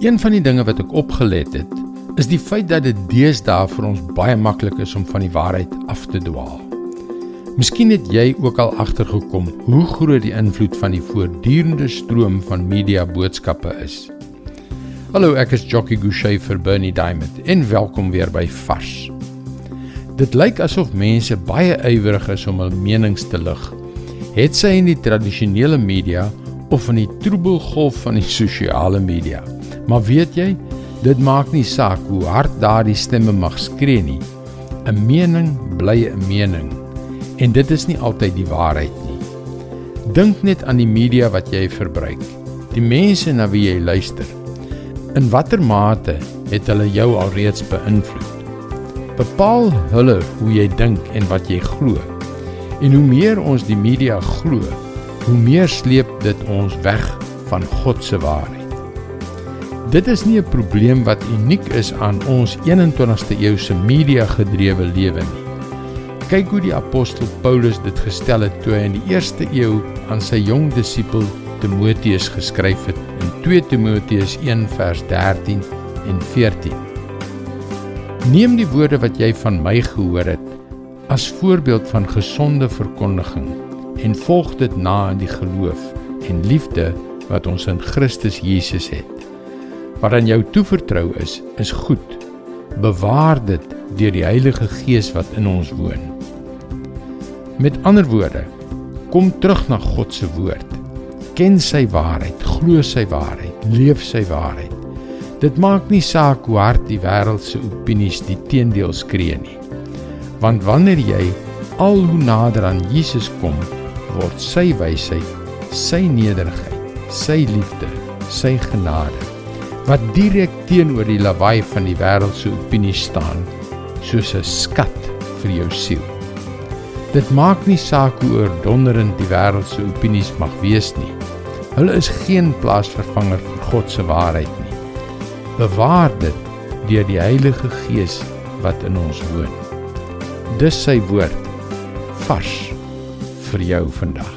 Een van die dinge wat ek opgelet het, is die feit dat dit deesdae vir ons baie maklik is om van die waarheid af te dwaal. Miskien het jy ook al agtergekom hoe groot die invloed van die voortdurende stroom van media boodskappe is. Hallo, ek is Jockey Gouchee vir Bernie Diamond en welkom weer by Vars. Dit lyk asof mense baie ywerig is om hul menings te lig. Het sy in die tradisionele media of in die troebelgolf van die sosiale media. Maar weet jy, dit maak nie saak hoe hard daardie stemme mag skree nie. 'n Mening bly 'n mening en dit is nie altyd die waarheid nie. Dink net aan die media wat jy verbruik. Die mense na wie jy luister. In watter mate het hulle jou alreeds beïnvloed? Bepaal hulle hoe jy dink en wat jy glo. En hoe meer ons die media glo, hoe meer sleep dit ons weg van God se waarheid. Dit is nie 'n probleem wat uniek is aan ons 21ste eeuse media gedrewe lewe nie. Kyk hoe die apostel Paulus dit gestel het toe hy in die eerste eeu aan sy jong disipel Timoteus geskryf het in 2 Timoteus 1 vers 13 en 14. Neem die woorde wat jy van my gehoor het as voorbeeld van gesonde verkondiging en volg dit na in die geloof en liefde wat ons in Christus Jesus het wat aan jou toevertrou is, is goed. Bewaar dit deur die Heilige Gees wat in ons woon. Met ander woorde, kom terug na God se woord. Ken sy waarheid, glo sy waarheid, leef sy waarheid. Dit maak nie saak hoe hard die wêreld se opinies die teendeel skree nie. Want wanneer jy al hoe nader aan Jesus kom, word sy wysheid, sy nederigheid, sy liefde, sy genade wat direk teenoor die lawaai van die wêreld se opinie staan, soos 'n skat vir jou siel. Dit maak nie saak hoe oordonderend die wêreld se opinies mag wees nie. Hulle is geen plaasvervanger vir God se waarheid nie. Bewaar dit deur die Heilige Gees wat in ons woon. Dis sy woord vars vir jou vandag.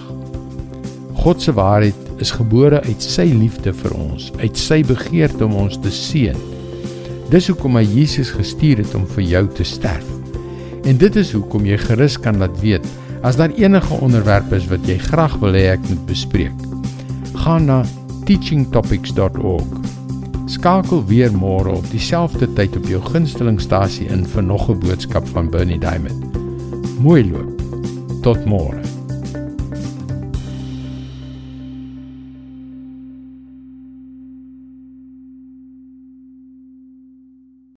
God se waarheid is gebore uit sy liefde vir ons, uit sy begeerte om ons te seën. Dis hoekom hy Jesus gestuur het om vir jou te sterf. En dit is hoekom jy gerus kan laat weet as daar enige onderwerp is wat jy graag wil hê ek moet bespreek. Gaan na teachingtopics.org. Skakel weer môre op dieselfde tyd op jou gunstelingstasie in vir nog 'n boodskap van Bernie Diamond. Mooi loop. Tot môre.